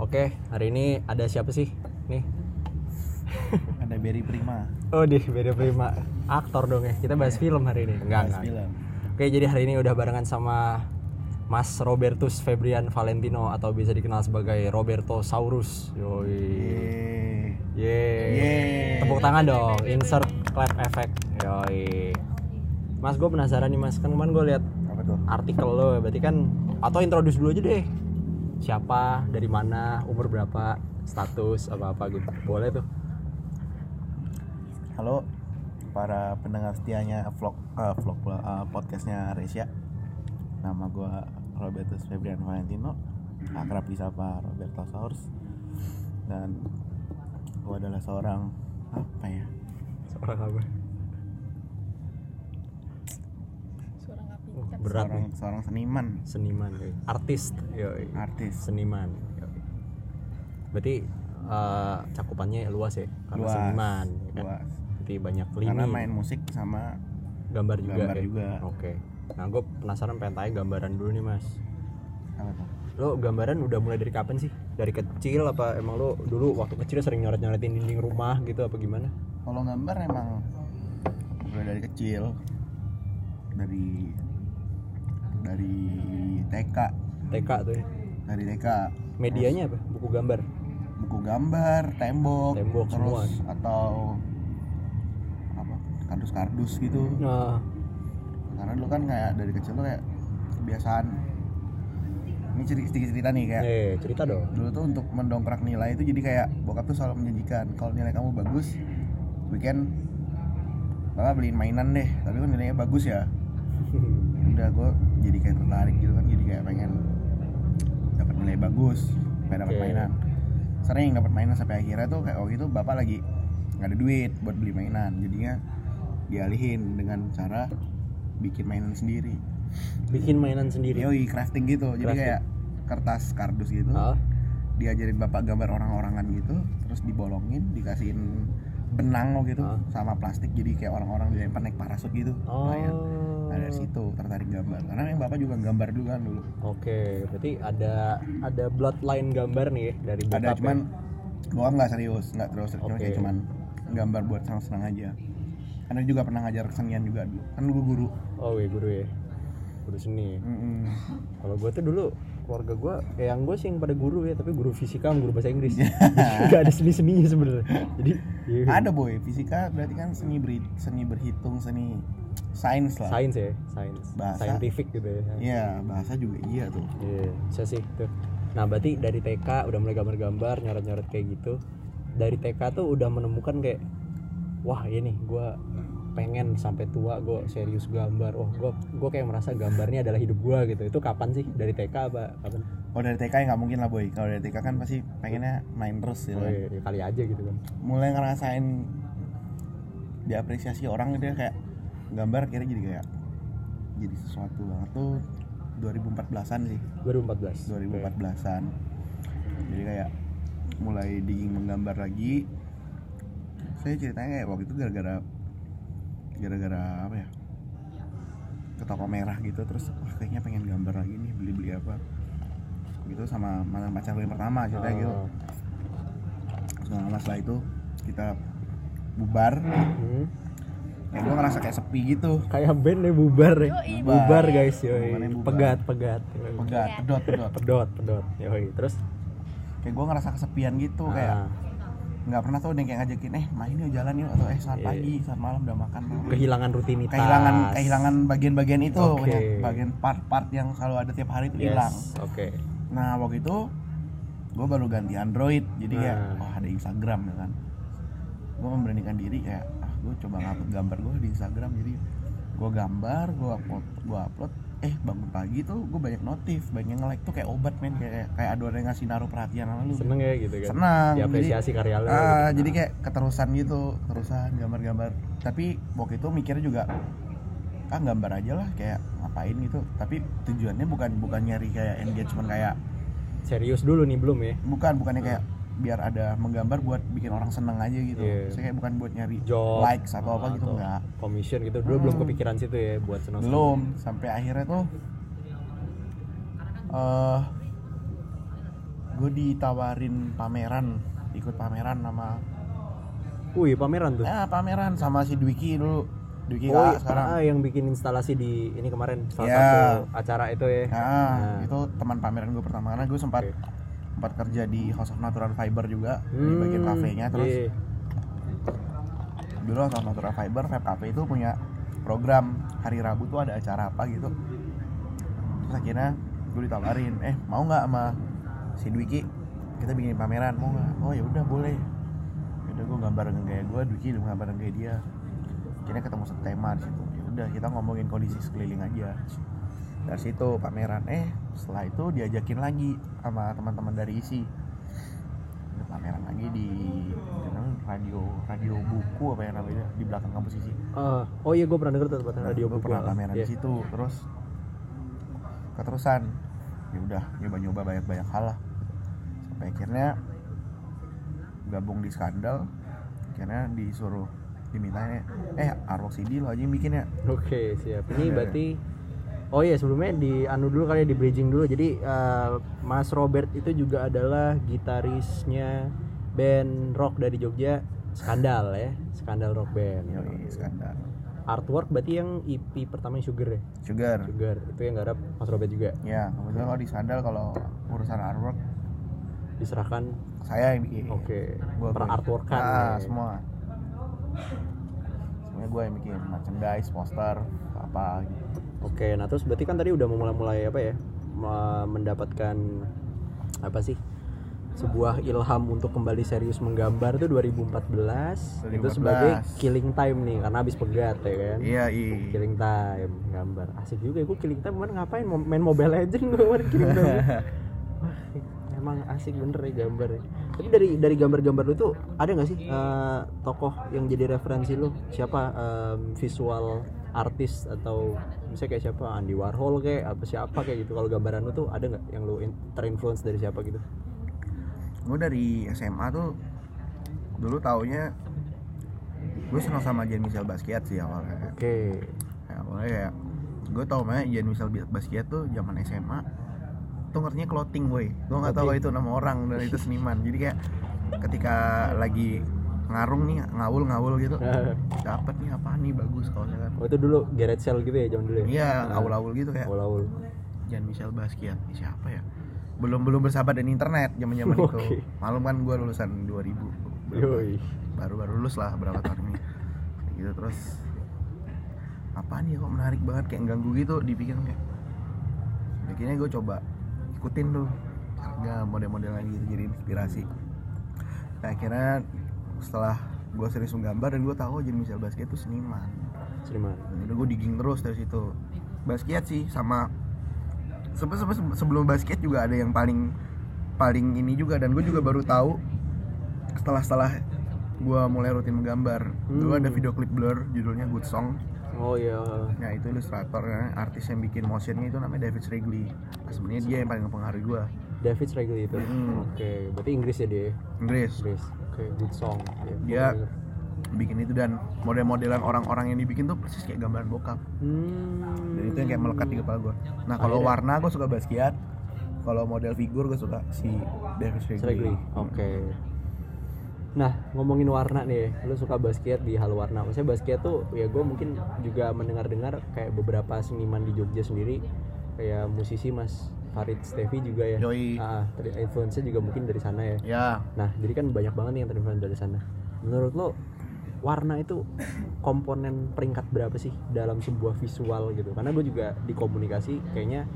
Oke, hari ini ada siapa sih? Nih. ada Berry Prima Oh, di beda prima. Aktor dong ya. Kita bahas film hari ini. Enggak, Bahas enggak. film Oke, jadi hari ini udah barengan sama Mas Robertus Febrian Valentino atau bisa dikenal sebagai Roberto Saurus. Yoi. Yeay. Tepuk tangan dong. Insert clap effect. Yoi. Mas, gue penasaran nih Mas. Kan kemarin gue lihat artikel lo, berarti kan atau introduce dulu aja deh. Siapa, dari mana, umur berapa, status apa-apa gitu. Boleh tuh. halo para pendengar setianya vlog eh, vlog eh, podcastnya Resya nama gua Robertus Febrian Valentino akrab disapa Roberto Saurs dan gua adalah seorang apa ya Seorang apa? suara nggak Oh, pintar berat seorang nih. seorang seniman Seniman, artis, yoi. artis Seniman. yoi. Berarti eh, cakupannya luas ya, karena luas seniman. ya kan? luas Berarti banyak lini. karena main musik sama gambar juga. gambar ya? juga. Oke. Nah, gue penasaran pengen tanya gambaran dulu nih, Mas. apa tuh Lo gambaran udah mulai dari kapan sih? Dari kecil apa emang lo dulu waktu kecil sering nyoret-nyoretin dinding rumah gitu apa gimana? kalau gambar emang mulai dari kecil dari dari TK TK tuh ya. dari TK Medianya apa? Buku gambar. buku gambar tembok, Tembok semua. terus atau apa kardus-kardus gitu Nah, karena dulu kan kayak dari kecil tuh kayak kebiasaan ini cerita sedikit cerita nih kayak eh cerita dong. dulu tuh untuk mendongkrak nilai itu jadi kayak bokap tuh selalu menjanjikan kalau nilai kamu bagus weekend bapak beliin mainan deh tapi kan nilainya bagus ya udah gue jadi kayak tertarik gitu kan jadi kayak pengen dapat nilai bagus pengen dapat Oke. mainan sering dapat mainan sampai akhirnya tuh kayak waktu itu bapak lagi nggak ada duit buat beli mainan jadinya dialihin dengan cara bikin mainan sendiri Bikin mainan sendiri. yoi crafting gitu jadi Crafting. kayak kertas kardus gitu Ah, diajarin bapak gambar orang-orangan gitu terus dibolongin dikasihin benang lo gitu Ah. sama plastik jadi kayak orang-orang dilempar naik parasut gitu Oh. Lumayan. Nah dari situ tertarik gambar karena yang bapak juga gambar dulu kan dulu Oke, berarti ada ada bloodline gambar nih ya dari bokap. ada ya? cuman gua nggak serius nggak terus cuma Oke. kayak cuman gambar buat senang-senang aja karena juga pernah ngajar kesenian juga dulu kan dulu guru Oh, iya guru ya. Guru seni. Mm-mm. Kalau gue tuh dulu keluarga gue, kayak yang gue sih yang pada guru ya, tapi guru fisika sama guru bahasa Inggris. Gak ada seni seninya sebenarnya. Jadi iya. ada boy fisika berarti kan seni beri, seni berhitung seni sains lah sains ya, sains, Bahasa. scientific gitu ya. Iya bahasa juga iya tuh Iya, bisa sih tuh. Nah, berarti dari TK udah mulai gambar-gambar, nyoret-nyoret kayak gitu. Dari TK tuh udah menemukan kayak wah ini gua pengen sampai tua gue serius gambar. Wah, gua gua kayak merasa gambarnya adalah hidup gua gitu. Itu kapan sih? Dari TK apa kapan? kalau dari TK ya nggak mungkin lah boy kalau dari TK kan pasti pengennya main terus gitu Oh, kan. iya, iya, kali aja gitu kan. mulai ngerasain diapresiasi orang gitu ya kayak gambar kira jadi kayak jadi sesuatu banget. Tuh 2014an sih. 2014. 2014an jadi kayak mulai digging menggambar lagi. Saya ceritanya kayak waktu itu gara-gara gara-gara apa ya? Ke toko merah gitu terus wah kayaknya pengen gambar lagi nih beli-beli apa. Gitu sama mantan pacar yang pertama ceritanya gitu. Oh. terus lama setelah itu kita bubar. Hmm. Kayak gue ngerasa kayak sepi gitu Kayak band deh bubar ya. Yoi. Bubar guys, yoi. Bubar. Pegat, pegat. Yoi. pegat pedot pedot Pedot, pedot. Yoi. Terus kayak gue ngerasa kesepian gitu kayak ah, nggak pernah tuh ada yang kayak ngajakin eh main yuk jalan yuk atau eh saat Iya. pagi saat malam udah makan belum?" kehilangan rutinitas. kehilangan kehilangan bagian-bagian itu pokoknya. bagian part-part yang selalu ada tiap hari itu Yes, hilang Oke. nah waktu itu gue baru ganti Android jadi kayak Nah. wah ada Instagram ya kan gue memberanikan diri kayak gue coba ngupload gambar gue di Instagram jadi gue gambar gue upload gue upload eh bangun pagi tuh gue banyak notif banyak yang like tuh kayak obat men kayak kayak ada orang yang ngasih naruh perhatian sama lu Seneng ya gitu kan. senang Diapresiasi karya lu. ah, gitu. jadi kayak keterusan gitu terusan gambar-gambar tapi waktu itu mikirnya juga ah gambar aja lah kayak ngapain gitu tapi tujuannya bukan bukan nyari kayak engagement kayak serius dulu nih belum ya. bukan bukannya kayak biar ada menggambar buat bikin orang seneng aja gitu Iya. saya kayak bukan buat nyari Job likes atau apa gitu enggak Commission gitu dulu belum Hmm. kepikiran situ ya buat senang belum sampai akhirnya tuh eh gue ditawarin pameran ikut pameran sama Wih pameran tuh. ya pameran sama si Dwiki dulu Dwiki Oh, Kak sekarang ah, yang bikin instalasi di ini kemarin salah Ya. satu acara itu ya. Nah, Nah. itu teman pameran gue pertama karena gue sempat Oke. Sempat kerja di House of Natural Fiber juga di bagian Hmm, kafenya. Terus iya. dulu House of Natural Fiber Vape Cafe itu punya program hari Rabu tuh ada acara apa gitu. Terus akhirnya gue ditawarin eh mau nggak sama si Dwiki? Kita bikin pameran mau nggak? Oh ya udah boleh. Udah gue gambar dengan gaya gue Dwiki gambar dengan gaya dia. Akhirnya ketemu satu tema di situ. Ya udah kita ngomongin kondisi sekeliling aja dari situ pameran. Eh setelah itu diajakin lagi sama teman-teman dari isi Ada pameran lagi di radio radio buku apa ya namanya? Di belakang kampus isi Ah, oh iya gue pernah denger tuh tempatnya radio gue buku. pernah pameran Iya. di situ. Terus keterusan. Ya udah nyoba nyoba banyak banyak hal lah. Sampai akhirnya gabung di skandal. Akhirnya disuruh dimintanya eh Arwok CD lo aja yang bikin ya. Oke siap. Ini Ada. berarti Oh iya sebelumnya di anu dulu kali ya di bridging dulu. Jadi eh, Mas Robert itu juga adalah gitarisnya band rock dari Jogja Skandal ya. Skandal Rock Band. Yoi, skandal Artwork berarti yang EP pertama yang Sugar ya. Sugar Sugar itu yang garap Mas Robert juga. ya kebetulan kalau di skandal kalau urusan artwork Diserahkan saya yang bikin oke Gua- per gua- artworkan. Nah, ya. semua semuanya gue yang bikin merchandise poster apa gitu Oke, nah terus berarti kan tadi udah mulai-mulai apa ya? me- mendapatkan apa sih? Sebuah ilham untuk kembali serius menggambar itu 2014. Itu 2014. sebagai killing time nih karena habis pegat ya kan. iya iya Killing time gambar. Asik juga gue killing time kemarin ngapain main Mobile Legend gue kemarin killing time. Emang asik bener ya gambar ya. Tapi dari dari gambar-gambar lu tuh ada nggak sih eh, tokoh yang jadi referensi lu? Siapa em, visual artis atau misalnya kayak siapa Andy Warhol kayak apa siapa kayak gitu. Kalau gambaran lu tuh ada nggak yang lu in- terinfluence dari siapa gitu? gue dari SMA tuh dulu taunya gue senang sama Jean Michel Basquiat sih awalnya. Oke. Ya, awalnya ya gue tau mah Jean Michel Basquiat tuh zaman SMA tuh ngertinya clothing gue gue nggak tahu itu nama orang dan itu seniman. Jadi kayak ketika lagi ngarung nih ngawul ngawul gitu dapet nih apa nih bagus kalau misalkan. Oh itu dulu Gareth Sale gitu ya zaman dulu ya? iya Nah, awul-awul gitu kayak. Awul-awul. Jean Michel Basquiat siapa ya? Belum belum bersahabat dengan internet zaman zaman itu. Oke. malum kan gue lulusan 2000 Yoi. baru baru lulus lah berapa tahun ini. Kayak gitu terus apa nih kok menarik banget kayak ganggu gitu dipikir kayak. Akhirnya gue coba ikutin tuh harga model-model lagi gitu jadi inspirasi. Nah, akhirnya setelah gue serius menggambar dan gue tahu Jean Michel Basquiat itu seniman Seniman. Nah, udah gue digging terus dari situ basket sih sama sebe- sebe- sebelum basket juga ada yang paling paling ini juga dan gue juga baru tahu setelah setelah gue mulai rutin menggambar dulu Hmm. ada video klip Blur judulnya Good Song Oh iya. nah itu ilustratornya artis yang bikin motionnya itu namanya David Wrigley nah, sebenarnya dia yang paling mempengaruhi gue David Regley itu. Hmm. Oke, berarti Inggris ya dia. Inggris Inggris. Oke, good song. Ya, gua Dia- bikin itu dan model-modelan orang-orang yang dibikin tuh persis kayak gambaran bokap Hmm. dan itu yang kayak melekat di kepala gue nah kalau Akhirnya- warna gue suka Basquiat kalau model figur gue suka si Wrigley Regley. Oke. Nah, ngomongin warna nih, lu suka basket di hal warna. Maksudnya basket tuh ya gue mungkin juga mendengar-dengar kayak beberapa seniman di Jogja sendiri kayak musisi Mas Farid Stevi juga ya. Yoi. Ah, influence juga mungkin dari sana ya. ya Nah, jadi kan banyak banget nih yang terinfluence dari sana. Menurut lo warna itu komponen peringkat berapa sih dalam sebuah visual gitu? Karena gue juga di komunikasi kayaknya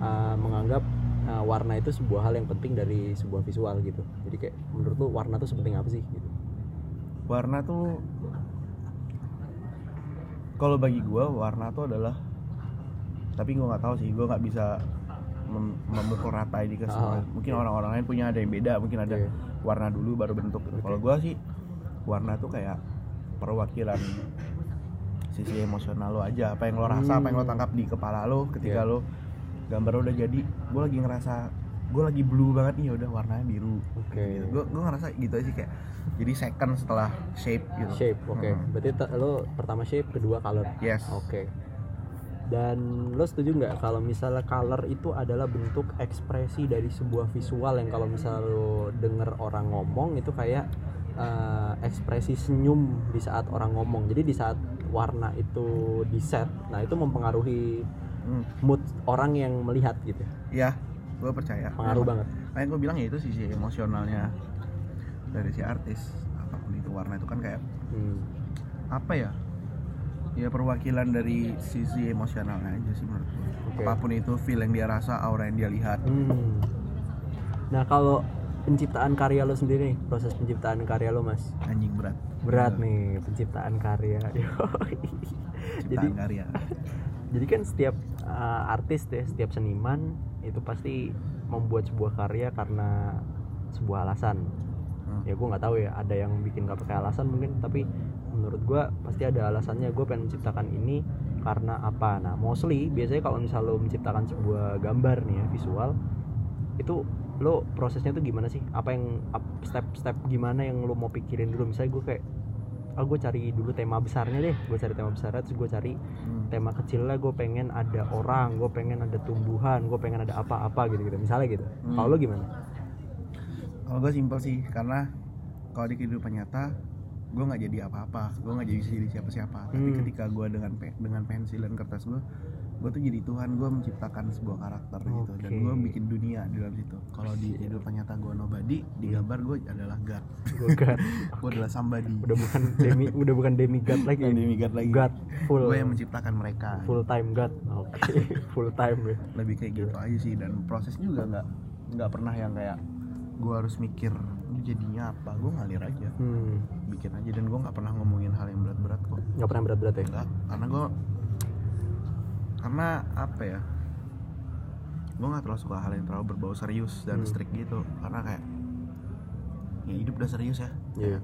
uh, menganggap uh, warna itu sebuah hal yang penting dari sebuah visual gitu. Jadi kayak menurut lo warna itu sepenting apa sih gitu? warna tuh kalau bagi gue warna tuh adalah tapi gue nggak tahu sih gue nggak bisa mem- memukul rata ini ke semua Ah, mungkin orang-orang lain punya ada yang beda mungkin ada Iya. warna dulu baru bentuk gitu. kalau gue sih warna tuh kayak perwakilan sisi emosional lo aja apa yang lo rasa apa yang lo Hmm. tangkap di kepala lo ketika Iya. lo gambar lo udah jadi gue lagi ngerasa gue lagi blue banget nih ya udah warnanya biru Oke. gue gue ngerasa gitu aja sih kayak jadi second setelah shape gitu Shape, oke. Hmm. Berarti lo pertama shape, kedua color. yes Oke. Dan lo setuju nggak kalau misalnya color itu adalah bentuk ekspresi dari sebuah visual yang kalau misalnya lo denger orang ngomong itu kayak eh, ekspresi senyum di saat orang ngomong. Jadi di saat warna itu di set nah itu mempengaruhi Hmm. mood orang yang melihat gitu. Ya gue percaya. Pengaruh banget. makanya gue bilang ya itu sisi emosionalnya dari si artis apa pun itu warna itu kan kayak Hmm. apa ya ya perwakilan dari sisi emosionalnya aja sih menurut gue Oke. apa pun itu feel yang dia rasa aura yang dia lihat Hmm. Nah kalau penciptaan karya lo sendiri, proses penciptaan karya lo mas, anjing berat berat Gila. nih penciptaan karya. Yoi. jadi karya jadi kan setiap uh, artis deh, setiap seniman itu pasti membuat sebuah karya karena sebuah alasan. Hmm. Ya gue nggak tahu ya, ada yang bikin gak pakai alasan mungkin, tapi menurut gue pasti ada alasannya. Gue pengen menciptakan ini karena apa? Nah mostly biasanya kalau misal lo menciptakan sebuah gambar nih ya visual, itu lo prosesnya tuh gimana sih? Apa yang step-step gimana yang lo mau pikirin dulu? Misalnya gue kayak, ah gue cari dulu tema besarnya deh, gue cari tema besarnya, terus gue cari Hmm. tema kecilnya gue pengen ada orang, gue pengen ada tumbuhan, gue pengen ada apa-apa gitu gitu. Misalnya gitu. Hmm. Kalau lo gimana? kalau gue simpel sih karena kalau di kehidupan nyata gue nggak jadi apa-apa gue nggak jadi bisa jadi siapa-siapa tapi Hmm. ketika gue dengan pe- dengan pensil dan kertas gue gue tuh jadi Tuhan gue menciptakan sebuah karakter gitu dan gue bikin dunia di dalam situ kalau di kehidupan nyata gue nobody di gambar gue adalah God Gue God. gue adalah somebody udah bukan demi udah bukan demigod lagi. Bukan demigod lagi. God full gue yang menciptakan mereka full time God. Oke, full time ya. lebih kayak gitu aja sih dan prosesnya juga nggak nggak pernah yang kayak gue harus mikir ini jadinya apa gue ngalir aja Hmm. bikin aja dan gue nggak pernah ngomongin hal yang berat-berat kok Gak pernah berat-berat ya? enggak karena gue karena apa ya gue nggak terlalu suka hal yang terlalu berbau serius dan Hmm. strict gitu karena kayak ya hidup udah serius ya Iya.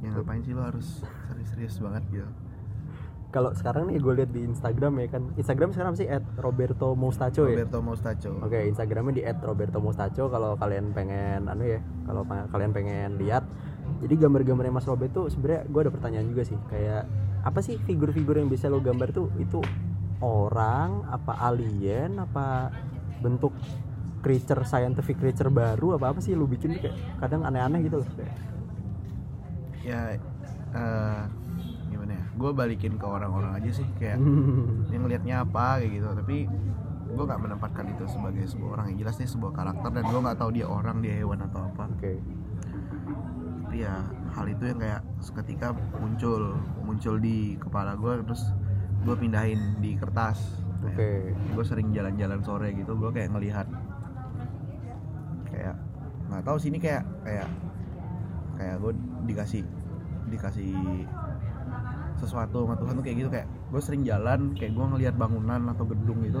ya ngapain sih lo harus serius-serius banget gitu Kalau sekarang nih gue lihat di Instagram ya kan, Instagram sekarang sih at Roberto Mustacho ya. Roberto Mustacho Oke, Instagramnya di @roberto mustacho kalau kalian pengen anu ya, kalau kalian pengen lihat. Jadi gambar-gambarnya Mas Robert tuh sebenarnya gue ada pertanyaan juga sih, kayak apa sih figur-figur yang bisa lo gambar tuh itu orang, apa alien, apa bentuk creature scientific creature baru apa apa sih lu bikin kayak kadang aneh-aneh gitu loh. Ya ya gue balikin ke orang-orang aja sih kayak yang ngelihatnya apa kayak gitu. Tapi gue nggak menempatkan itu sebagai sebuah orang. Yang jelas dia sebuah karakter dan gue nggak tahu dia orang dia hewan atau apa. Oke. tapi ya hal itu yang kayak seketika muncul muncul di kepala gue terus gue pindahin di kertas. Oke. gue sering jalan-jalan sore gitu gue kayak ngelihat. Kayak nggak tahu sih ini kayak kayak kayak gue dikasih dikasih sesuatu sama Tuhan tuh kayak gitu kayak gue sering jalan kayak gue ngelihat bangunan atau gedung gitu.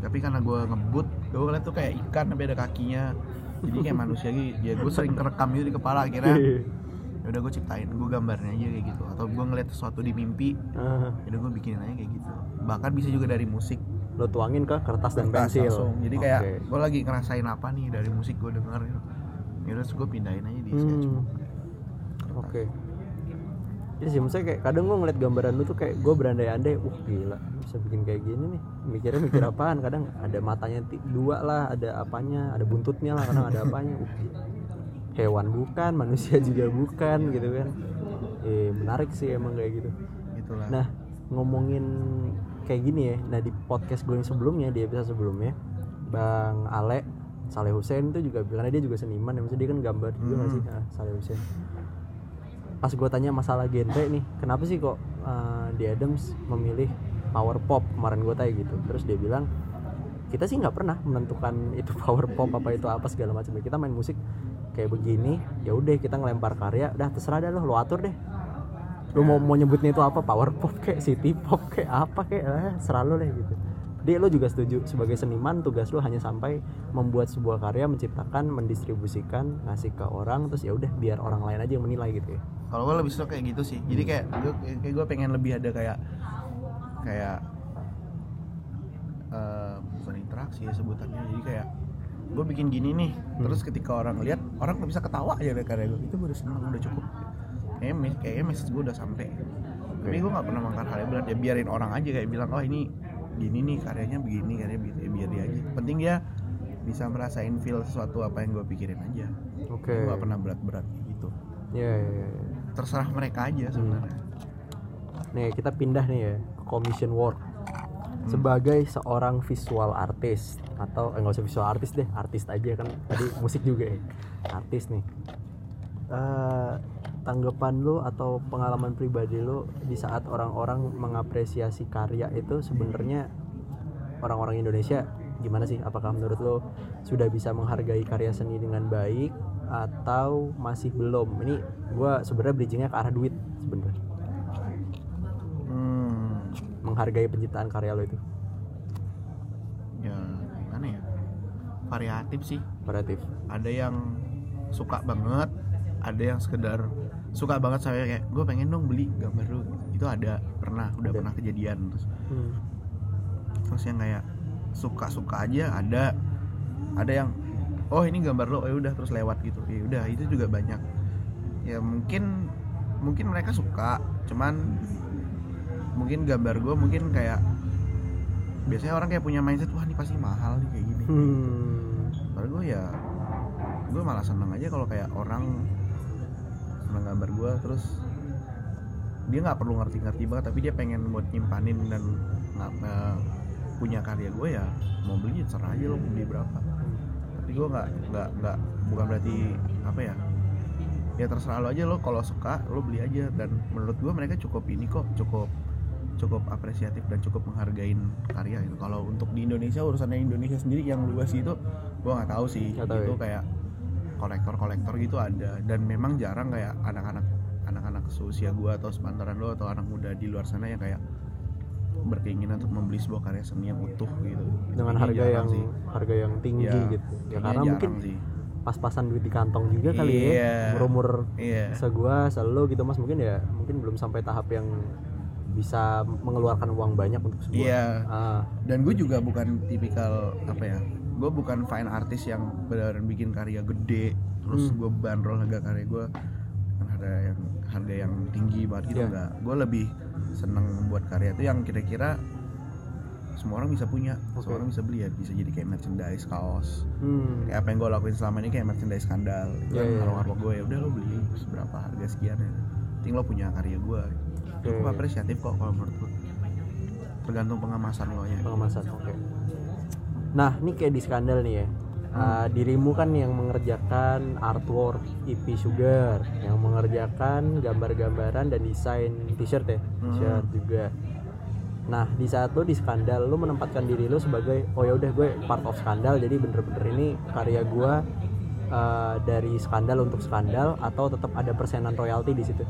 Tapi karena gue ngebut gue ngeliat tuh kayak ikan tapi ada kakinya. Jadi kayak manusia gitu ya gue sering kerekam gitu di kepala akhirnya. Ya udah gue ciptain gue gambarnya aja kayak gitu. Atau gue ngeliat sesuatu di mimpi ya udah gue bikinin aja kayak gitu. Bahkan bisa juga dari musik. Lo tuangin ke kertas dan kertas pensil. langsung. jadi kayak gue lagi ngerasain apa nih dari musik gue denger gitu. Ya udah gue pindahin aja di Hmm. sketchbook Oke. Iya sih, maksudnya kayak kadang gue ngeliat gambaran lu tuh kayak gue berandai-andai, wah gila bisa bikin kayak gini nih. Mikirnya mikir apaan? Kadang ada matanya dua lah, ada apanya, ada buntutnya lah, kadang ada apanya. Uh. Hewan bukan, manusia juga bukan gitu kan. Eh menarik sih emang kayak gitu. itulah Nah ngomongin kayak gini ya, nah di podcast gue yang sebelumnya di episode sebelumnya, Bang Ale Saleh Hussein itu juga karena dia juga seniman ya, maksudnya dia kan gambar juga nggak sih ah, Saleh Hussein. Pas gue tanya masalah genre nih, kenapa sih kok uh, di Adams memilih power pop kemarin gue tanya gitu, terus dia bilang kita sih nggak pernah menentukan itu power pop apa itu apa segala macam. Kita main musik kayak begini ya udah kita ngelempar karya dah terserah dah lo lo atur deh. Lu mau mau nyebutnya itu apa power pop kayak city pop kayak apa kayak eh, serah lu deh gitu. Dia lo juga setuju sebagai seniman tugas lo hanya sampai membuat sebuah karya menciptakan mendistribusikan ngasih ke orang terus ya udah biar orang lain aja yang menilai gitu ya kalau gue lebih suka kayak gitu sih. Jadi kayak gue kayak gue pengen lebih ada kayak kayak eh, bukan interaksi ya sebutannya. Jadi kayak gue bikin gini nih. Terus ketika orang lihat orang bisa ketawa aja dari karya gue itu gue udah seneng udah cukup. Kayaknya kayaknya message gue udah sampai. Tapi gue nggak pernah mengangkat hal yang berat. Ya biarin orang aja kayak bilang oh ini gini nih karyanya begini karyanya begitu. Ya biar dia aja. Penting dia bisa merasain feel sesuatu apa yang gue pikirin aja. Oke. Gue nggak pernah berat-berat gitu. Iya, iya, iya. Terserah mereka aja sebenarnya. Nih kita pindah nih ya ke commission work. Sebagai seorang visual artist atau eh, nggak usah visual artist deh artis aja kan tadi musik juga ya. Artis nih. Eh, tanggapan lo atau pengalaman pribadi lo di saat orang-orang mengapresiasi karya itu sebenarnya orang-orang Indonesia gimana sih? Apakah menurut lo sudah bisa menghargai karya seni dengan baik atau masih belum? Ini gua sebenarnya bridgingnya ke arah duit sebenarnya. Hmm, menghargai penciptaan karya lo itu. Ya mana ya? Variatif sih. Variatif. Ada yang suka banget ada yang sekedar suka banget saya kayak gue pengen dong beli gambar lu. Itu ada pernah udah Ada. pernah kejadian terus Hmm. terus yang kayak suka suka aja ada. Ada yang oh ini gambar lo ya udah terus lewat gitu. Ya udah itu juga banyak. Ya mungkin mungkin mereka suka cuman mungkin gambar gue mungkin kayak biasanya orang kayak punya mindset wah ini pasti mahal nih kayak gini. Hmm. Baru gue ya gue malah seneng aja kalau kayak orang seneng gambar gue terus dia nggak perlu ngerti-ngerti banget tapi dia pengen buat nyimpanin dan nggak nggak punya karya gue ya mau beli ya serah aja lo mau beli berapa gue nggak nggak nggak bukan berarti apa ya ya terserah lo aja lo kalau suka lo beli aja. Dan menurut gue mereka cukup ini kok cukup cukup apresiatif dan cukup menghargain karya itu kalau untuk di Indonesia urusannya Indonesia sendiri yang luas itu gue nggak tahu sih. Tahu itu ya. kayak kolektor-kolektor gitu ada. Dan memang jarang kayak anak-anak anak-anak seusia gue atau sepantaran lo atau anak muda di luar sana yang kayak berkeinginan untuk membeli sebuah karya seni yang utuh gitu. Dengan Ini harga yang sih. harga yang tinggi Ya, gitu. ya karena mungkin sih. pas-pasan duit di kantong juga kali Iya. ya umur iya. segua selalu gitu mas. Mungkin ya mungkin belum sampai tahap yang bisa mengeluarkan uang banyak untuk sebuah. Iya. Ah, dan gue juga bukan tipikal apa ya gue bukan fine artist yang benar bikin karya gede terus Hmm. gue bandrol harga karya gue ada yang harga yang tinggi banget gitu Iya. enggak gue lebih seneng membuat karya itu yang kira-kira semua orang bisa punya. Oke. semua orang bisa beli ya. Bisa jadi kayak merchandise kaos. Hmm, kayak apa yang gue lakuin selama ini kayak merchandise skandal. Itu Iya, iya. arwah gue ya udah lo beli seberapa harga sekian ya. Penting lo punya karya gue cukup Oke. apresiatif kok kalau menurut gue tergantung pengemasan lo nya pengemasan oke. Nah ini kayak di skandal nih ya Ah, dirimu kan yang mengerjakan artwork EP Sugar yang mengerjakan gambar-gambaran dan desain t-shirt ya Hmm. t-shirt juga nah di saat lo di skandal lo menempatkan diri lo sebagai oh ya udah gue part of skandal jadi bener-bener ini karya gue eh, dari skandal untuk skandal atau tetap ada persenan royalti di situ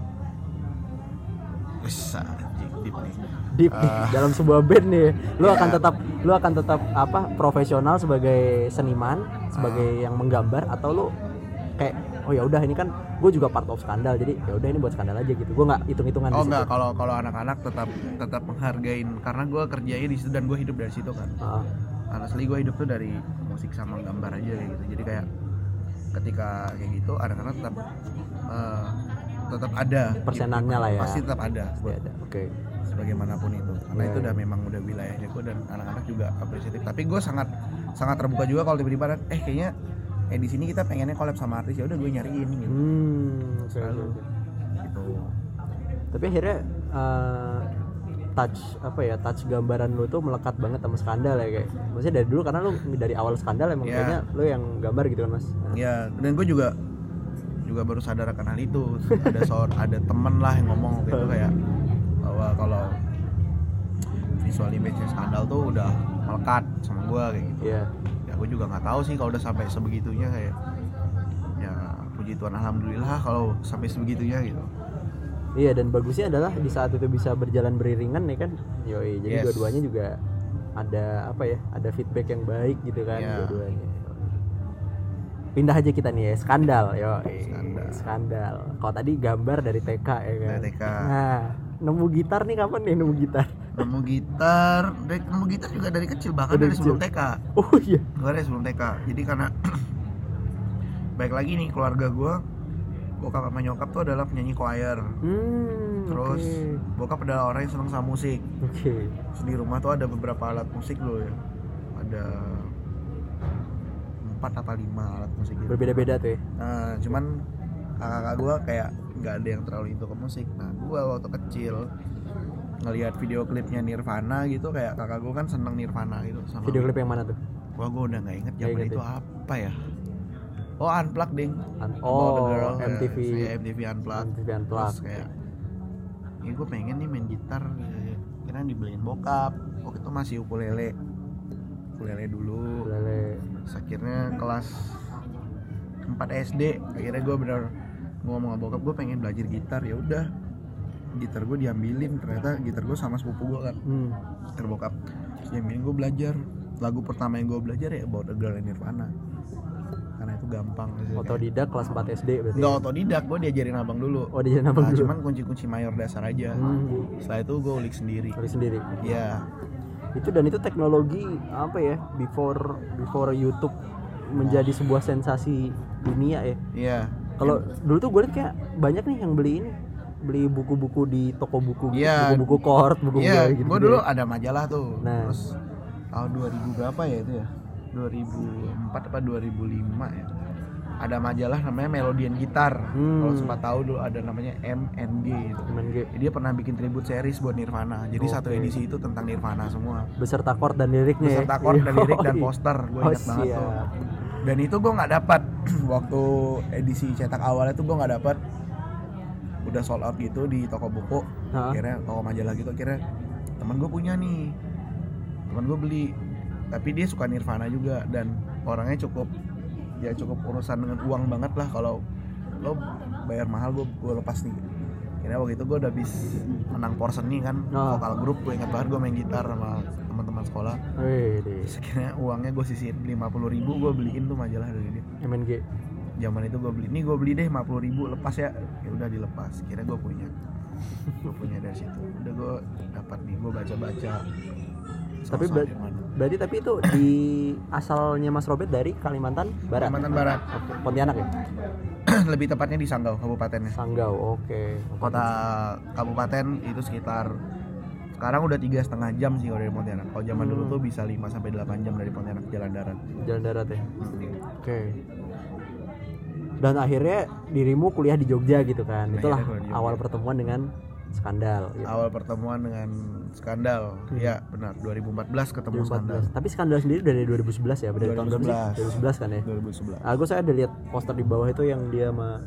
Anjing, deep nih. deep nih, Ah. dalam sebuah band nih lu akan Ya. tetap lu akan tetap apa profesional sebagai seniman sebagai Ah. yang menggambar atau lu kayak oh ya udah ini kan gue juga part of skandal jadi ya udah ini buat skandal aja gitu gue nggak hitung hitungan Oh enggak, kalau kalau anak-anak tetap tetap menghargain karena gue kerjanya di situ dan gue hidup dari situ kan. Ah, Honestly gue hidup tuh dari musik sama gambar aja kayak gitu. Jadi kayak ketika kayak gitu anak-anak tetap eh, tetap ada Persenannya lah ya. Pasti tetap ada pasti ada oke sebagaimanapun itu. Karena Iya, itu udah iya. memang udah wilayahnya gue dan anak-anak juga apresiatif. Tapi gue sangat sangat terbuka juga kalau tiba-tiba eh kayaknya eh di sini kita pengennya collab sama artis ya udah gue nyariin gitu. hmm Selalu. gitu. tapi akhirnya eh, touch apa ya touch gambaran lu tuh melekat banget sama skandal ya kayak maksudnya dari dulu karena lu dari awal skandal emang Iya. kayaknya lu yang gambar gitu kan mas ya dan gue juga juga baru sadar akan hal itu ada seor ada temen lah yang ngomong waktu itu kayak bahwa kalau visual image skandal tuh udah melekat sama gue kayak gitu Iya. ya gue juga nggak tahu sih kalau udah sampai sebegitunya kayak ya puji Tuhan alhamdulillah kalau sampai sebegitunya gitu Iya dan bagusnya adalah di saat itu bisa berjalan beriringan ya kan. Yoi, jadi Yes. dua-duanya juga ada apa ya? Ada feedback yang baik gitu kan Iya. dua-duanya. Pindah aja kita nih ya, skandal. Yo, Skandal. skandal. Kalau tadi gambar dari TK ya kan. Dari TK. Nah, nemu gitar nih kapan nih nemu gitar? nemu gitar dari nemu gitar juga dari kecil bahkan Dari dari sebelum. TK Oh iya. gue dari sebelum TK jadi karena baik lagi nih keluarga gue bokap sama nyokap tuh adalah penyanyi choir hmm terus oke. bokap adalah orang yang senang sama musik oke Terus di rumah tuh ada beberapa alat musik loh ya ada empat apa lima alat musik gitu. Berbeda-beda tuh ya? Nah cuman kakak gue kayak nggak ada yang terlalu into ke musik. Nah gue waktu kecil ngelihat video klipnya Nirvana gitu kayak kakak gue kan seneng Nirvana gitu sama video klip yang mana tuh? Wah gue udah nggak inget zaman itu ya? apa ya. Oh Unplugged ding. The oh Girl, ya. MTV Iya, MTV Unplugged. MTV Terus Unplugged kayak Ini gue pengen nih main gitar. Kira dibeliin bokap. Waktu itu masih ukulele Ukulele dulu. Lele Terus akhirnya kelas 4 SD Akhirnya gue bener ngomong sama bokap gue pengen belajar gitar. Ya udah gitar gue diambilin. Ternyata gitar gue sama sepupu gue kan. Hmm. gitar bokap. Diambilin gue belajar. Lagu pertama yang gue belajar ya About a Girl in Nirvana. Karena itu gampang. Gitu kayak- otodidak kelas 4 SD berarti. Nggak otodidak, gue diajarin abang dulu. Oh dia nama Nah, dulu. cuman kunci-kunci mayor dasar aja. Hmm. Setelah itu gue ulik sendiri. Sorry sendiri. Iya itu dan itu teknologi apa ya before before YouTube menjadi sebuah sensasi dunia ya. Iya. Kalau dulu tuh gue liat kayak banyak nih yang beli ini beli buku-buku di toko buku gitu, Iya. buku-buku chord buku Iya, gitu gue dulu ada majalah tuh. Nah. Terus tahun 2000 berapa ya itu ya? 2004 apa 2005 ya ada majalah namanya Melodian Gitar Hmm. kalau sempat tahu dulu ada namanya MNG gitu. MNG dia pernah bikin tribute series buat Nirvana. Jadi satu Oke. edisi itu tentang Nirvana semua. Beserta chord dan liriknya beserta ya? chord dan lirik dan poster. Gue oh, ingat banget tuh. siap. dan itu gue nggak dapat waktu edisi cetak awalnya tuh gue nggak dapat udah sold out gitu di toko buku. Hah? akhirnya toko majalah gitu. Akhirnya teman gue punya nih. Teman gue beli. Tapi dia suka Nirvana juga dan orangnya cukup ya cukup urusan dengan uang banget lah kalau lo bayar mahal gue gue lepas nih. Akhirnya waktu itu gue udah habis menang porseni kan Oh. vokal grup gue ingat banget gue main gitar sama teman-teman sekolah. Akhirnya uangnya gue sisihin 50 ribu gue beliin tuh majalah dari dia. MNG zaman itu gue beli nih gue beli deh 50 ribu lepas ya. Ya udah dilepas kira gue punya. Gue punya dari situ. Udah gue dapat nih gue baca baca Tapi ber- berarti tapi itu di asalnya Mas Robert dari Kalimantan Barat? Kalimantan Barat. Oke, Pontianak ya? Lebih tepatnya di Sanggau kabupatennya. Sanggau oke. Kota kabupaten itu sekitar sekarang udah tiga setengah jam sih kalau dari Pontianak. Kalau zaman dulu Hmm. tuh bisa 5 sampai 8 jam dari Pontianak jalan darat. Jalan darat ya? Oke. Dan akhirnya dirimu kuliah di Jogja gitu kan? Nah, itulah awal pertemuan dengan skandal gitu. awal pertemuan dengan skandal. Hmm. ya benar. 2014 ketemu skandal. 2014 tapi skandal sendiri dari 2011 ya? Dari tahun berapa sih? 2011. 2011 kan ya? 2011 aku saya ada lihat poster di bawah itu yang dia sama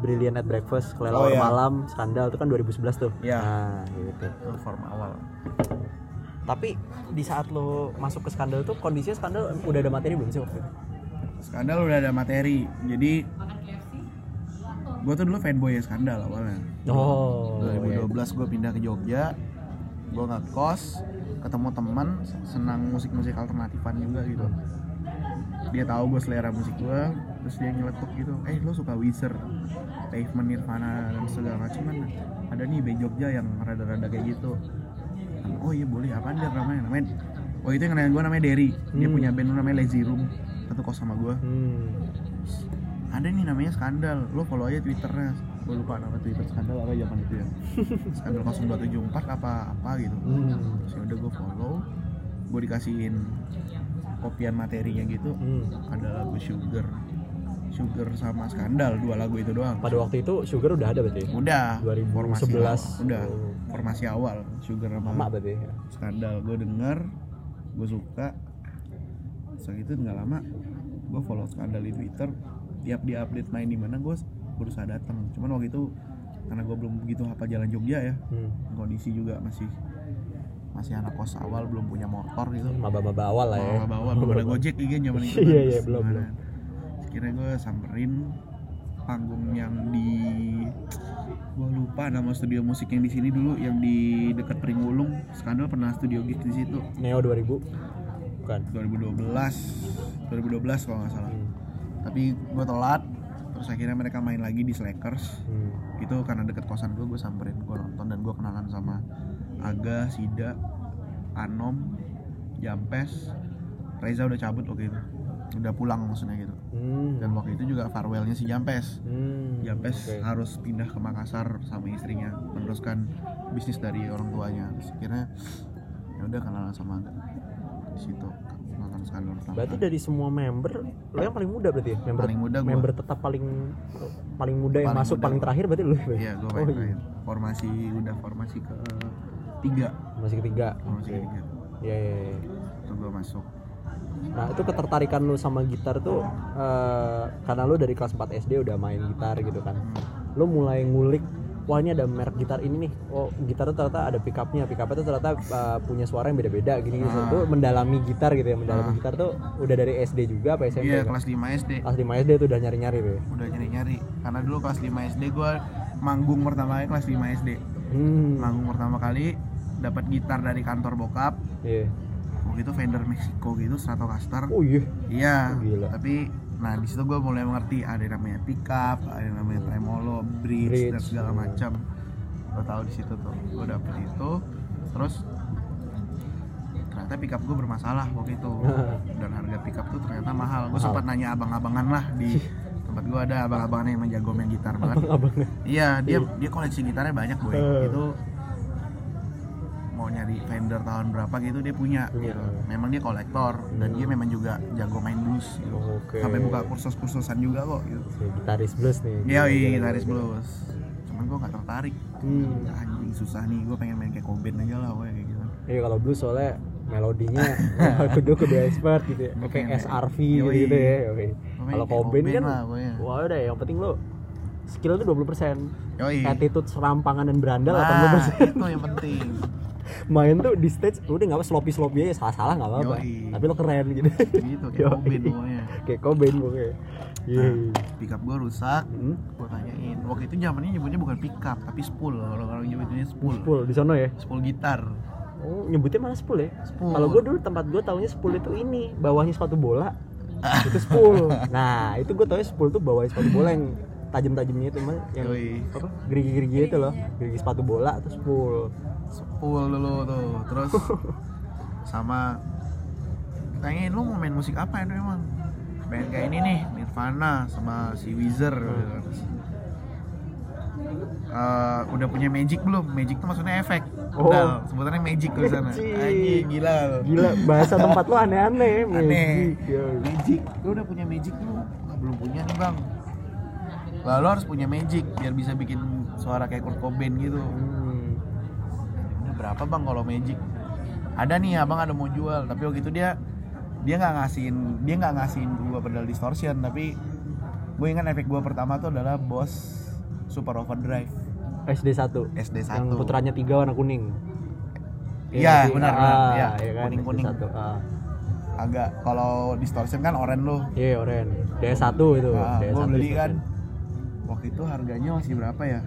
Brilliant at Breakfast Oh, kelelawar iya. malam skandal itu kan 2011 tuh. Iya. nah gitu. Itu form awal. Tapi di saat lo masuk ke skandal tuh kondisinya skandal udah ada materi belum sih waktu itu? Skandal udah ada materi. Jadi gue tuh dulu fanboy ya skandal awalnya. Oh 2012 gue pindah ke Jogja gue nggak kos ketemu teman senang musik-musik alternatifan juga gitu. Dia tahu gue selera musik gue terus dia nyeletuk gitu eh lo suka Weezer Pavement Nirvana dan segala macam kan ada nih band Jogja yang rada-rada kayak gitu. Oh iya boleh. Apa dia namanya? Namanya oh itu yang kenalin gue namanya Derry. Dia Hmm. punya band namanya Lazy Room satu kos sama gue hmm. Ada nih namanya skandal lo follow aja twitternya gue lupa nama twitter skandal apa zaman itu ya skandal 0274 apa apa gitu Hmm. terus ya udah gue follow gue dikasihin kopian materinya gitu Hmm. ada lagu sugar sugar sama skandal dua lagu itu doang pada waktu itu Sugar udah ada berarti ya? udah 2011. formasi awal. udah Oh. formasi awal sugar sama lama berarti ya? skandal gue denger gue suka setelah itu nggak lama gue follow skandal di twitter tiap dia update main di mana gue berusaha datang. Cuman waktu itu karena gue belum begitu hafal jalan Jogja ya hmm. kondisi juga masih masih anak kos awal belum punya motor gitu. Maba-maba awal lah ya. Bawa bawa belum ada gojek igen zaman itu Iya, iya, belum, belum. akhirnya gue samperin panggung yang di gue lupa nama studio musik yang di sini dulu yang di dekat Pringulung skandal pernah studio gig di situ. Neo 2000 bukan. 2012 2012 kalau nggak salah. hmm. Tapi gue telat terus akhirnya mereka main lagi di Slackers Hmm. itu karena deket kosan gue gue samperin gue nonton dan gue kenalan sama Aga Sida Anom Jampes Reza udah cabut waktu itu udah pulang maksudnya gitu Hmm. dan waktu itu juga farewellnya si Jampes Hmm. Jampes oke. harus pindah ke Makassar sama istrinya meneruskan bisnis dari orang tuanya terus akhirnya ya udah kenalan sama Aga di situ nonton skandal pertama Berarti dari semua member lo yang paling muda berarti ya? Member Paling muda gua. member tetap paling paling muda yang Paling masuk muda paling gua. terakhir berarti lu. ya? iya gue Oh, paling iya. terakhir formasi udah formasi ke tiga Masih ketiga. formasi Oke. ketiga Iya iya. iya. itu gue masuk Nah itu ketertarikan lu sama gitar tuh eh, karena lu dari kelas 4 SD udah main gitar gitu kan. Hmm. Lu mulai ngulik wah ini ada merek gitar ini nih. Oh gitar tuh ternyata ada pickupnya. Pickupnya tuh ternyata eh, punya suara yang beda-beda gini gitu. Ah. Tuh mendalami gitar gitu ya. Mendalami Ah. gitar tuh udah dari SD juga apa SMP? iya kan? kelas 5 SD Kelas 5 SD tuh udah nyari-nyari tuh. ya? udah nyari-nyari karena dulu kelas 5 SD gue manggung pertama kali kelas 5 SD Hmm. manggung pertama kali dapat gitar dari kantor bokap Iya. waktu itu vendor Meksiko gitu Stratocaster Oh iya. iya Oh, gila. tapi nah di situ gue mulai mengerti ada yang namanya pickup ada yang namanya tremolo bridge, dan Bridge, segala hmm. macam gue tahu di situ tuh gue dapet itu terus ternyata pickup gue bermasalah waktu itu dan harga pickup tuh ternyata mahal gue sempat nanya abang-abangan lah di tempat gue ada abang-abangan yang emang jago main gitar banget. Iya, dia dia koleksi gitarnya banyak boy. Eh. Itu nyari vendor tahun berapa gitu dia punya. Punya. gitu. Memang dia kolektor dan Hmm. dia memang juga jago main blues gitu. Oke. Sampai buka kursus-kursusan juga kok gitu. Si gitaris blues nih. Iya, iya, gitaris blues. Cuman gua nggak tertarik. Hmm. Anjing susah nih, gua pengen main kayak Cobain aja lah pokoknya kayak gitu. Iya kalau blues soalnya melodinya kudu kudu expert gitu ya. Kayak SRV Yoi. gitu ya. Oke. Kalau Cobain kan lah wah udah yang penting lo skill tuh 20% Yoi. attitude serampangan dan berandal Nah, 80% itu yang penting. Main tuh di stage udah nggak apa sloppy sloppy aja salah salah nggak apa-apa. Tapi lo keren gitu. Gitu kayak. Cobain pokoknya. kayak Cobain pokoknya. Iya. Nah, pickup gua rusak, Hmm? gue tanyain. Waktu itu zamannya nyebutnya bukan pickup tapi spool. Orang-orang nyebutnya spool. Spool di sono ya? Spool gitar. Oh nyebutnya malah spool ya? Spool. kalau gue dulu tempat gue taunya spool itu ini bawahnya sepatu bola. Itu spool. Nah itu gue taunya spool tuh bawahnya sepatu bola yang tajam-tajamnya itu mah yang Yoi. apa? Gerigi-gerigi itu loh. Gerigi sepatu bola atau spool spool dulu tuh terus sama tanyain lu mau main musik apa itu emang band kayak ini nih Nirvana sama si Weezer Eh, udah punya Magic belum? Magic tuh maksudnya efek. Oh. Pedal, sebutannya Magic di sana. Anjing gila. lu. gila bahasa tempat lo aneh-aneh Aneh. Magic, ya. Magic. Lu udah punya Magic lu? Belum punya nih, Bang. Lalu harus punya Magic biar bisa bikin suara kayak Kurt Cobain gitu. Hmm. Berapa bang kalau Magic? Ada nih abang ada mau jual, tapi waktu itu dia dia nggak ngasihin dia nggak ngasihin gua pedal distortion, tapi gue ingat efek gua pertama tuh adalah Boss Super Overdrive SD 1 SD 1 yang putranya tiga warna kuning Iya, sih? benar, Ah, benar. Iya, iya kan? kuning-kuning. SD 1 ah. agak kalau distortion kan oranye loh. iya oren DS 1 itu Nah, gua 1 beli kan waktu itu harganya masih berapa ya?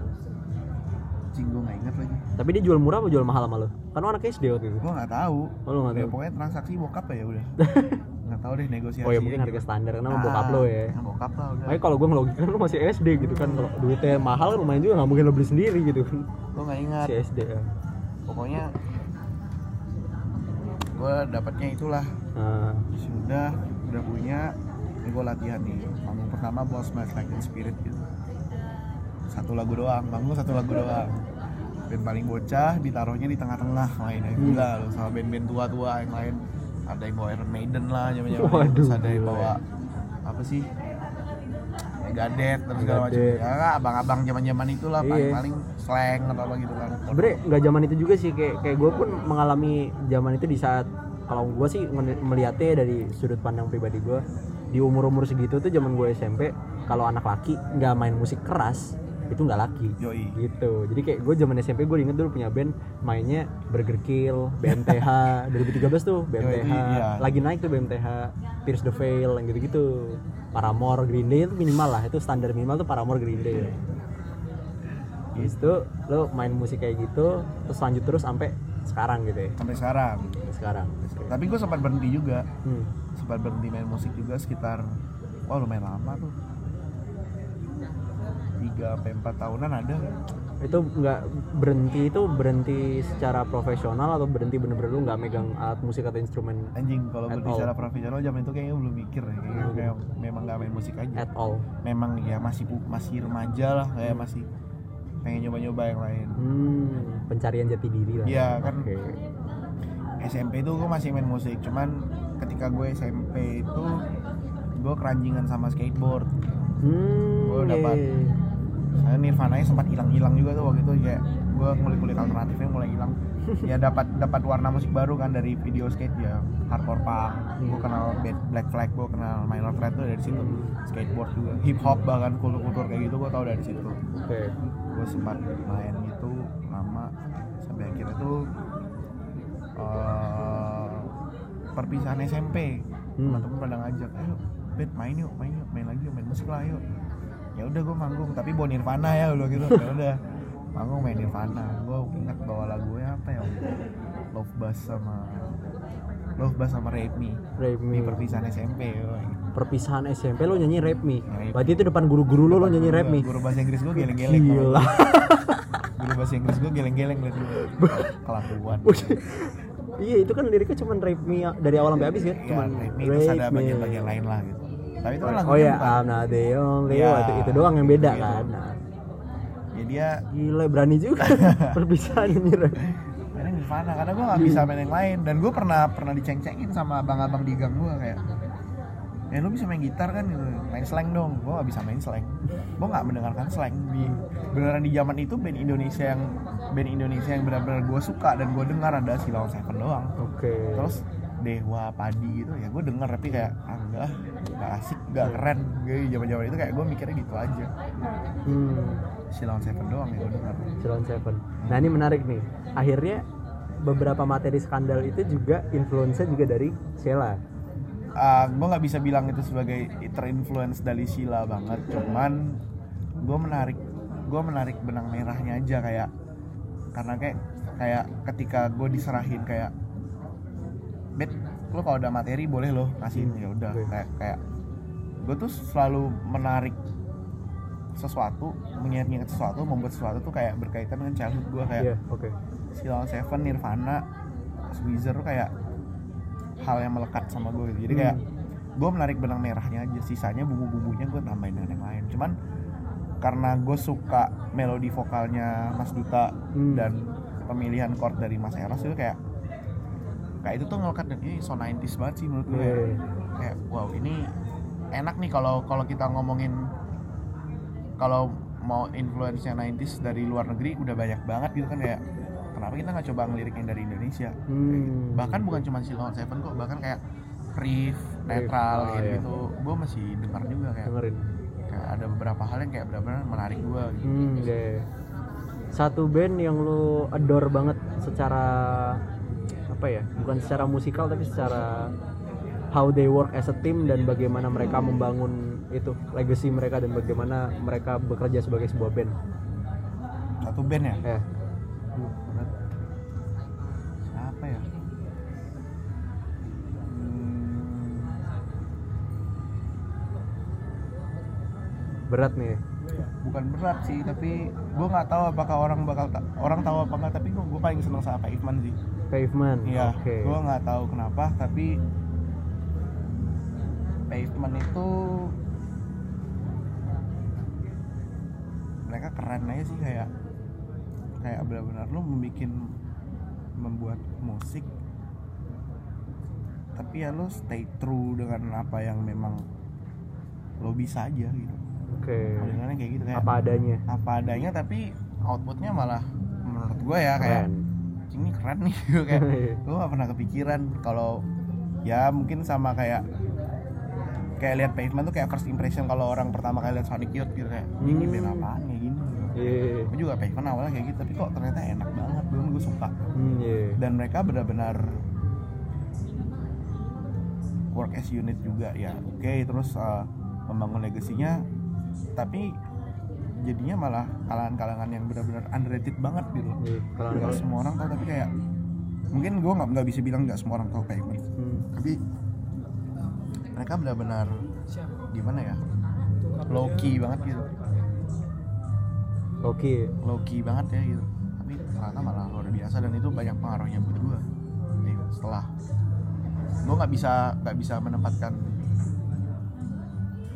Cing gue nggak inget lagi. tapi dia jual murah apa jual mahal sama lo kan lo anak SD waktu itu Gue nggak tahu. oh lo nggak Ya, tahu pokoknya transaksi bokap ya udah. nggak tahu deh negosiasi. oh ya mungkin harga standar karena sama Ah, bokap lo ya Nah, bokap lah udah. Makanya kalau gue ngelogikan lo masih SD gitu kan kalau duitnya mahal lumayan juga nggak mungkin lo beli sendiri gitu kan Gue nggak ingat. si SD ya Pokoknya gue dapatnya itulah. nah, Sudah, udah punya. Ini gue latihan nih. Panggung pertama Boss Smash Like Spirit gitu. Satu lagu doang, panggung satu lagu doang. Band paling bocah ditaruhnya di tengah-tengah mainnya gila loh sama band-band tua-tua yang lain. Ada yang bawa Iron Maiden lah, zaman-zaman itu. Waduh, terus ada yang bawa ya. apa sih? Megadeth terus segala macam. Ya, abang-abang zaman-zaman itulah Iya. paling-paling slang atau apa gitu kan. sebenernya nggak zaman itu juga sih kayak kayak gue pun mengalami zaman itu di saat kalau gue sih melihatnya dari sudut pandang pribadi gue di umur umur segitu tuh zaman gue SMP kalau anak laki nggak main musik keras itu nggak laki. Yoi. gitu. Jadi kayak gue zaman SMP gue inget dulu punya band mainnya Burger Kill BMTH 2013 tuh BMTH iya. lagi naik tuh BMTH Pierce the Veil yang gitu-gitu. Paramore Green Day itu minimal lah. Itu standar minimal tuh Paramore Green Day. Habis itu lo main musik kayak gitu terus lanjut terus sampai sekarang gitu ya? Sampai sekarang. Sampai sekarang. Tapi gue sempat berhenti juga. hmm. sempat berhenti main musik juga sekitar wah lumayan lama tuh 3 sampai 4 tahunan ada itu nggak berhenti itu berhenti secara profesional atau berhenti bener-bener lu nggak megang alat musik atau instrumen anjing kalau berbicara all. profesional zaman itu kayaknya belum mikir ya kayaknya kayak memang nggak main musik aja at all memang ya masih masih remaja lah kayak masih pengen nyoba-nyoba yang lain hmm, pencarian jati diri lah Iya, kan. Oke. SMP itu gue masih main musik cuman ketika gue SMP itu gue keranjingan sama skateboard hmm, Gua dapat iya. Saya Nirvana nya sempat hilang-hilang juga tuh waktu itu kayak gue ngulik-ngulik alternatifnya mulai hilang. Ya dapat dapat warna musik baru kan dari video skate ya. Hardcore punk gue kenal Bad- Black Flag gue kenal Minor Threat tuh dari situ. Skateboard juga hip hop bahkan kultur-kultur kayak gitu gue tau dari situ. Oke. Gue sempat main gitu lama sampai akhirnya tuh eh, perpisahan SMP Hmm. teman-teman pada ngajak ayo bet main yuk main yuk main lagi yuk main musik lah yuk ya udah gue manggung tapi bawa Nirvana ya udah gitu. Ya udah manggung main Nirvana. Gue ingat bawa lagunya apa ya? Waktu itu? Love Buzz sama Love Buzz sama Rape Me. Rape di Me. perpisahan SMP yo. perpisahan SMP lo nyanyi Rap Me? Rape berarti itu depan guru-guru lo lo nyanyi Rap Me? Guru bahasa Inggris gue geleng-geleng gila. Guru bahasa Inggris gue geleng-geleng liat gue kelakuan. Iya itu kan liriknya cuman Rape Me dari awal sampai habis kan ya cuman Rape Me terus ada Rape bagian-bagian lain lah gitu tapi itu kan lagunya oh ya I'm not the only Iya, one. itu, itu doang yang beda gitu. kan? Nah, ya dia gila berani juga perpisahan ini mainnya Nirvana karena gue gak bisa main yang lain. Dan gue pernah pernah diceng-cengin sama abang-abang di gang gue kayak ya lu bisa main gitar kan? Gitu. Main slang dong. Gue gak bisa main slang. Gue gak mendengarkan slang. Di beneran di zaman itu band Indonesia yang band Indonesia yang benar-benar gue suka dan gue dengar ada Silon Seven doang. Oke. Terus Dewa Padi gitu ya gue denger tapi kayak ah enggak gak asik gak keren gue zaman zaman itu kayak gue mikirnya gitu aja hmm. Silon Seven doang ya gue denger Ceylon Seven. Nah ini menarik nih. Akhirnya beberapa materi skandal itu juga influence juga dari Sheila. uh, gue nggak bisa bilang itu sebagai terinfluence dari Sheila banget cuman gue menarik gue menarik benang merahnya aja kayak karena kayak kayak ketika gue diserahin kayak bet lo kalau ada materi boleh lo kasih Hmm, ya udah kayak kayak gue tuh selalu menarik sesuatu mengingat-ingat sesuatu membuat sesuatu tuh kayak berkaitan dengan childhood gue kayak Iya, oke. Silon Seven, Nirvana, Weezer tuh kayak hal yang melekat sama gue gitu. Jadi kayak Hmm. gue menarik benang merahnya aja, sisanya bumbu-bumbunya gue tambahin dengan yang lain. Cuman karena gue suka melodi vokalnya Mas Duta Hmm. dan pemilihan chord dari Mas Eros itu kayak kayak itu tuh ngelekat dan ini so 90s banget sih menurut gue. Iya. Kayak wow ini enak nih kalau kalau kita ngomongin kalau mau influence-nya 90s dari luar negeri udah banyak banget gitu kan kayak kenapa kita nggak coba ngelirik yang dari Indonesia Hmm. Gitu. bahkan bukan cuma Silon Seven kok bahkan kayak Riff, Netral oh, kayak iya. gitu gue masih dengar juga kayak, Dengerin. kayak ada beberapa hal yang kayak benar-benar menarik gue gitu Hmm, iya. Satu band yang lu adore banget secara apa ya? Bukan secara musikal tapi secara how they work as a team dan bagaimana mereka membangun itu legacy mereka dan bagaimana mereka bekerja sebagai sebuah band. satu band ya Ya. siapa ya Hmm, Berat nih. bukan berat sih tapi gue nggak tahu apakah orang bakal ta- orang tahu apa enggak tapi gue paling seneng sama Pavement sih Pavement. Iya, Oke. gue nggak tahu kenapa, tapi pavement itu mereka keren aja sih kayak kayak benar-benar lo membuat membuat musik tapi ya lo stay true dengan apa yang memang lo bisa aja gitu Oke. modelannya kayak gitu kayak Apa adanya. apa adanya tapi outputnya malah menurut gue ya kayak Keren. Ini keren nih gue kayak gue gak pernah kepikiran kalau ya mungkin sama kayak kayak lihat pavement tuh kayak first impression kalau orang pertama kali lihat Sonic Youth gitu kayak ini Hmm. band apaan kayak gini gitu. Iya. gue juga pavement awalnya kayak gitu tapi kok ternyata enak banget gue gue suka Hmm, iya. dan mereka benar-benar work as unit juga ya oke terus uh, membangun legasinya tapi jadinya malah kalangan-kalangan yang benar-benar underrated banget gitu. Iya, Nggak kalau- semua orang tahu tapi kayak mungkin gue nggak nggak bisa bilang nggak semua orang tahu pavement Hmm. tapi mereka benar-benar gimana ya? Low key banget gitu. Oke low key banget ya gitu. Tapi ternyata malah luar biasa dan itu banyak pengaruhnya buat gue setelah gue nggak bisa nggak bisa menempatkan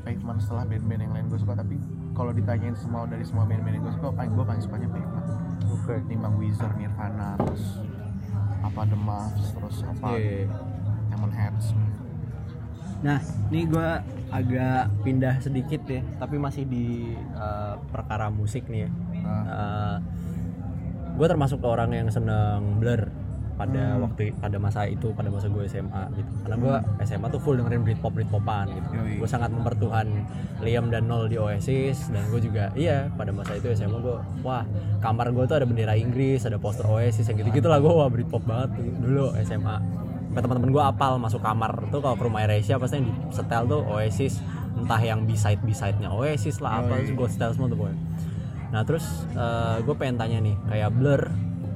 pavement setelah band-band yang lain gue suka tapi kalau ditanyain semua dari semua band-band yang gue suka paling gue paling sukanya pavement oke. Timbang Wizard, Nirvana, terus apa The Muffs, terus apa Iya. Lemon Heads Nah, ini gue agak pindah sedikit ya, tapi masih di eh, perkara musik nih ya. Nah, gue termasuk orang yang seneng Blur pada Hmm. waktu pada masa itu pada masa gue SMA gitu. Karena gue SMA tuh full dengerin Britpop Britpopan gitu. Yoi. gue sangat mempertuhan Liam dan Nol di Oasis dan gue juga iya pada masa itu SMA gue wah kamar gue tuh ada bendera Inggris ada poster Oasis yang gitu gitulah gue wah Britpop banget dulu SMA sampai teman-teman gue apal masuk kamar tuh kalau ke rumah Eresia pasti yang di setel tuh Oasis entah yang B-side B-side nya Oasis lah apa gue setel semua tuh pokoknya. Nah terus gue pengen tanya nih kayak Blur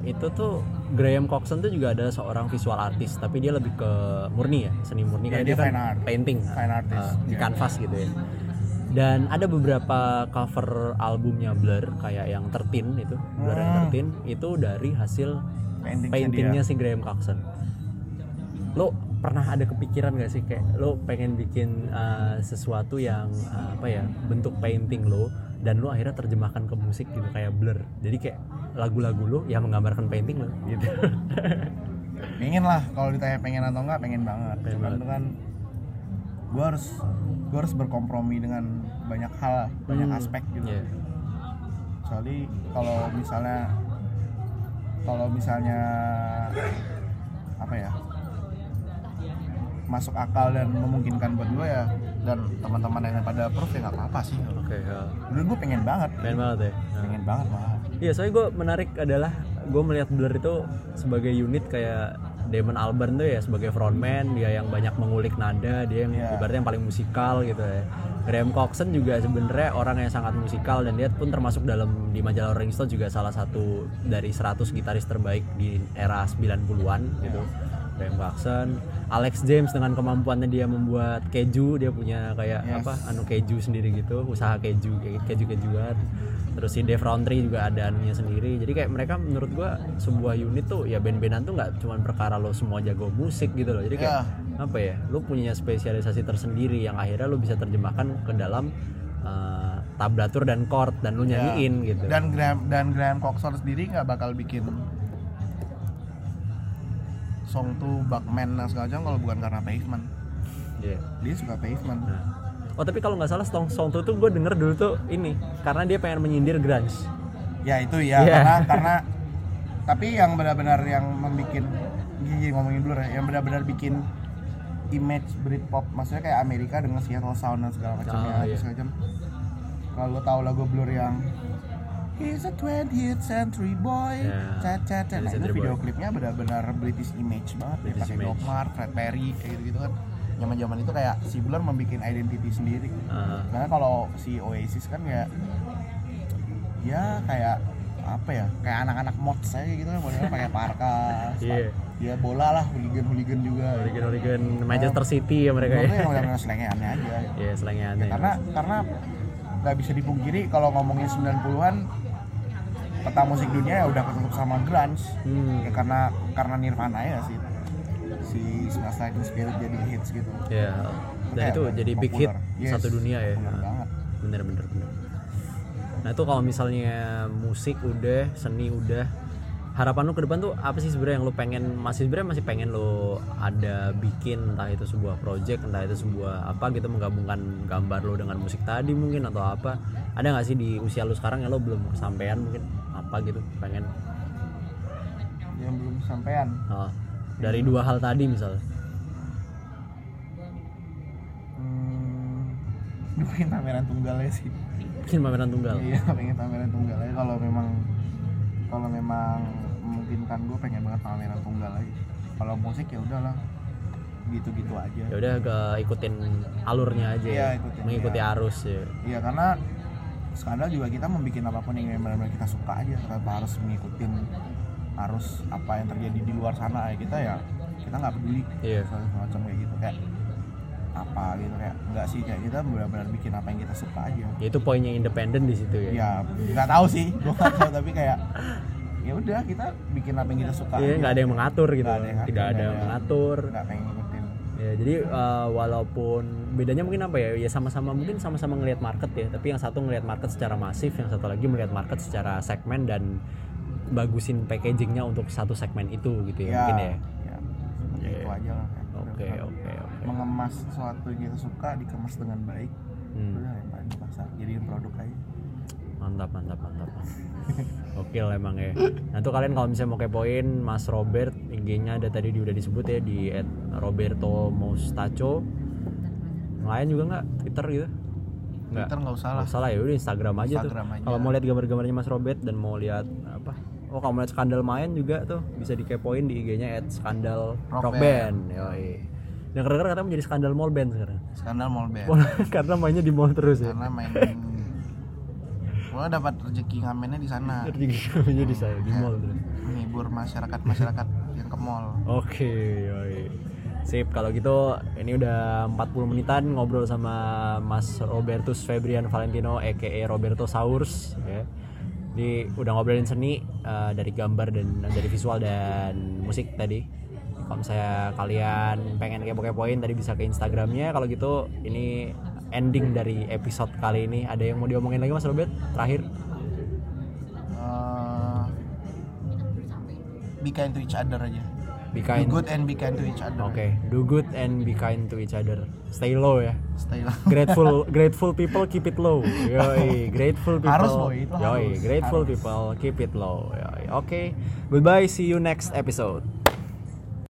itu tuh Graham Coxon tuh juga adalah seorang visual artist tapi dia lebih ke murni ya seni murni Iya, kan dia dia kan art. painting Fine artist, uh, di iya. kanvas gitu ya dan ada beberapa cover albumnya Blur kayak yang tertin itu Blur yang Hmm. tertin itu dari hasil Painting paintingnya si Graham Coxon lo pernah ada kepikiran gak sih kayak lo pengen bikin uh, sesuatu yang uh, apa ya bentuk painting lo dan lo akhirnya terjemahkan ke musik gitu kayak blur. Jadi kayak lagu-lagu lo yang menggambarkan painting lo gitu. Pengen lah kalau ditanya pengen atau enggak pengen banget. Pengen cuman banget. kan gue harus gue harus berkompromi dengan banyak hal banyak Hmm, aspek gitu. Iya. soalnya kalau misalnya kalau misalnya apa ya masuk akal dan memungkinkan buat gue ya dan teman-teman yang pada approve ya nggak apa-apa sih oke ya. dulu gue pengen banget pengen banget ya Nah. pengen banget malah Iya, soalnya gue menarik adalah gue melihat Blur itu sebagai unit kayak Damon Albarn tuh ya sebagai frontman dia yang banyak mengulik nada dia yang Iya. ibaratnya yang paling musikal gitu ya. Graham Coxon juga sebenarnya orang yang sangat musikal dan dia pun termasuk dalam di majalah Rolling Stone juga salah satu dari 100 gitaris terbaik di era 90-an gitu. Graham Coxon, Alex James dengan kemampuannya dia membuat keju, dia punya kayak Yes. apa anu keju sendiri gitu, usaha keju kayak keju-kejuan. Terus si Dave Rowntree juga ada anunya sendiri. Jadi kayak mereka menurut gua sebuah unit tuh ya band-bandan tuh nggak cuma perkara lo semua jago musik gitu loh. Jadi kayak apa ya lo punya spesialisasi tersendiri yang akhirnya lo bisa terjemahkan ke dalam eh, tablatur dan chord dan lo Ya. nyanyiin gitu. Dan Graham dan Graham Coxon sendiri nggak bakal bikin song tuh Buckman dan segala macam kalau bukan karena pavement Iya. dia suka pavement Nah. oh tapi kalau nggak salah song song tuh tuh gue denger dulu tuh ini karena dia pengen menyindir grunge ya itu ya Iya. karena karena tapi yang benar-benar yang membuat gigi ngomongin dulu ya yang benar-benar bikin image Britpop maksudnya kayak Amerika dengan Seattle Sound dan segala macamnya Ah, iya. segala macam kalau lo tahu lagu Blur yang He's a 20th century boy, Ya, cat cat cat. 20th Nah, itu video boy. klipnya benar-benar British image banget, ya British pakai image. Doc Mart, Fred Perry, kayak gitu-gitu kan. Zaman-zaman itu kayak si Blur membuat identity sendiri. Ah, Karena kalau si Oasis kan ya ya kayak apa ya kayak anak-anak mods aja gitu kan modelnya pakai parka Iya. ya bola lah hooligan hooligan juga Hooligan Hooligan Manchester City ya mereka ya yang benar-benar selengeannya aja Iya selengnya Ya, aneh karena karena nggak bisa dipungkiri kalau ngomongin 90-an peta musik dunia ya udah ketutup sama grunge Hmm. ya karena karena Nirvana ya sih si Like Teen Spirit jadi hits gitu Ya, dan Kayak itu jadi big hit. Yes, satu dunia ya. banget Bener bener bener. Nah itu kalau misalnya musik udah, seni udah, harapan lu ke depan tuh apa sih sebenarnya yang lu pengen? Masih sebenarnya masih pengen lu ada bikin entah itu sebuah project entah itu sebuah apa gitu menggabungkan gambar lu dengan musik tadi mungkin atau apa. Ada nggak sih di usia lu sekarang yang lu belum kesampaian mungkin apa gitu pengen? Yang belum sampean oh, dari dua hal tadi misalnya hmm, pengen pameran tunggalnya sih. Bikin pameran tunggal? Iya pengen pameran tunggalnya kalau memang kalau memang memungkinkan gue pengen banget pameran tunggal lagi. Kalau musik ya udahlah gitu-gitu aja. Ya udah ke ikutin alurnya aja Iya, ya, ikutin, mengikuti iya. arus ya. Iya karena skandal juga kita membuat apa pun yang benar-benar kita suka aja tanpa harus mengikuti harus apa yang terjadi di luar sana. Ya kita ya kita nggak peduli. Iya. soal semacam kayak gitu. Kayak apa gitu kayak enggak sih kayak kita benar-benar bikin apa yang kita suka aja. Ya, itu poinnya independen di situ ya. Ya nggak tahu sih gua nggak tahu tapi kayak ya udah kita bikin apa yang kita suka Iya, nggak ada yang mengatur gitu. Nggak ada yang tidak ada nggak yang mengatur. nggak pengen ngikutin. Ya jadi eh, walaupun bedanya mungkin apa ya? Ya sama-sama mungkin sama-sama ngelihat market ya. Tapi yang satu ngelihat market secara masif yang satu lagi melihat market secara segmen dan bagusin packagingnya untuk satu segmen itu gitu ya, mungkin ya. ya. Seperti itu aja lah kayak. Oke oke mengemas sesuatu yang kita suka dikemas dengan baik. Hmm. udah lemparin di pasar jadiin produk aja. Mantap mantap mantap oke lah emang ya. Nah tuh kalian kalau misalnya mau kepoin Mas Robert IG-nya ada tadi di- udah disebut ya di @roberto Mostacho. Yang lain juga nggak? Twitter gitu? Nggak? Twitter nggak usah lah. Salah ya udah Instagram aja Instagram tuh kalau mau lihat gambar-gambarnya Mas Robert dan mau lihat apa? Oh kalau mau lihat skandal main juga tuh bisa dikepoin di IG-nya @skandal Rock rock band. Yoi dan keren katanya menjadi skandal mall band sekarang. Skandal mall band. Karena mainnya di mall terus ya. Karena main gua dapat rezeki ngamennya di sana. Jadi mainnya di saya di mall terus. Menghibur masyarakat masyarakat yang ke mall. Oke, yoi. Sip, kalau gitu ini udah 40 menitan ngobrol sama Mas Robertus Febrian Valentino aka Roberto Saurs ya. Jadi udah ngobrolin seni eh, dari gambar dan dari visual dan musik tadi. Kalau misalnya kalian pengen kepo-kepoin tadi bisa ke Instagramnya. Kalau gitu ini ending dari episode kali ini. Ada yang mau diomongin lagi Mas Robert? Terakhir? Eh, be kind to each other aja Be do kind. good and be kind to each other Oke, do good and be kind to each other. Stay low ya. stay lah grateful grateful people keep it low yoi grateful people Harus, boy, itu yoi harus. grateful Harus. people keep it low yoi oke goodbye see you next episode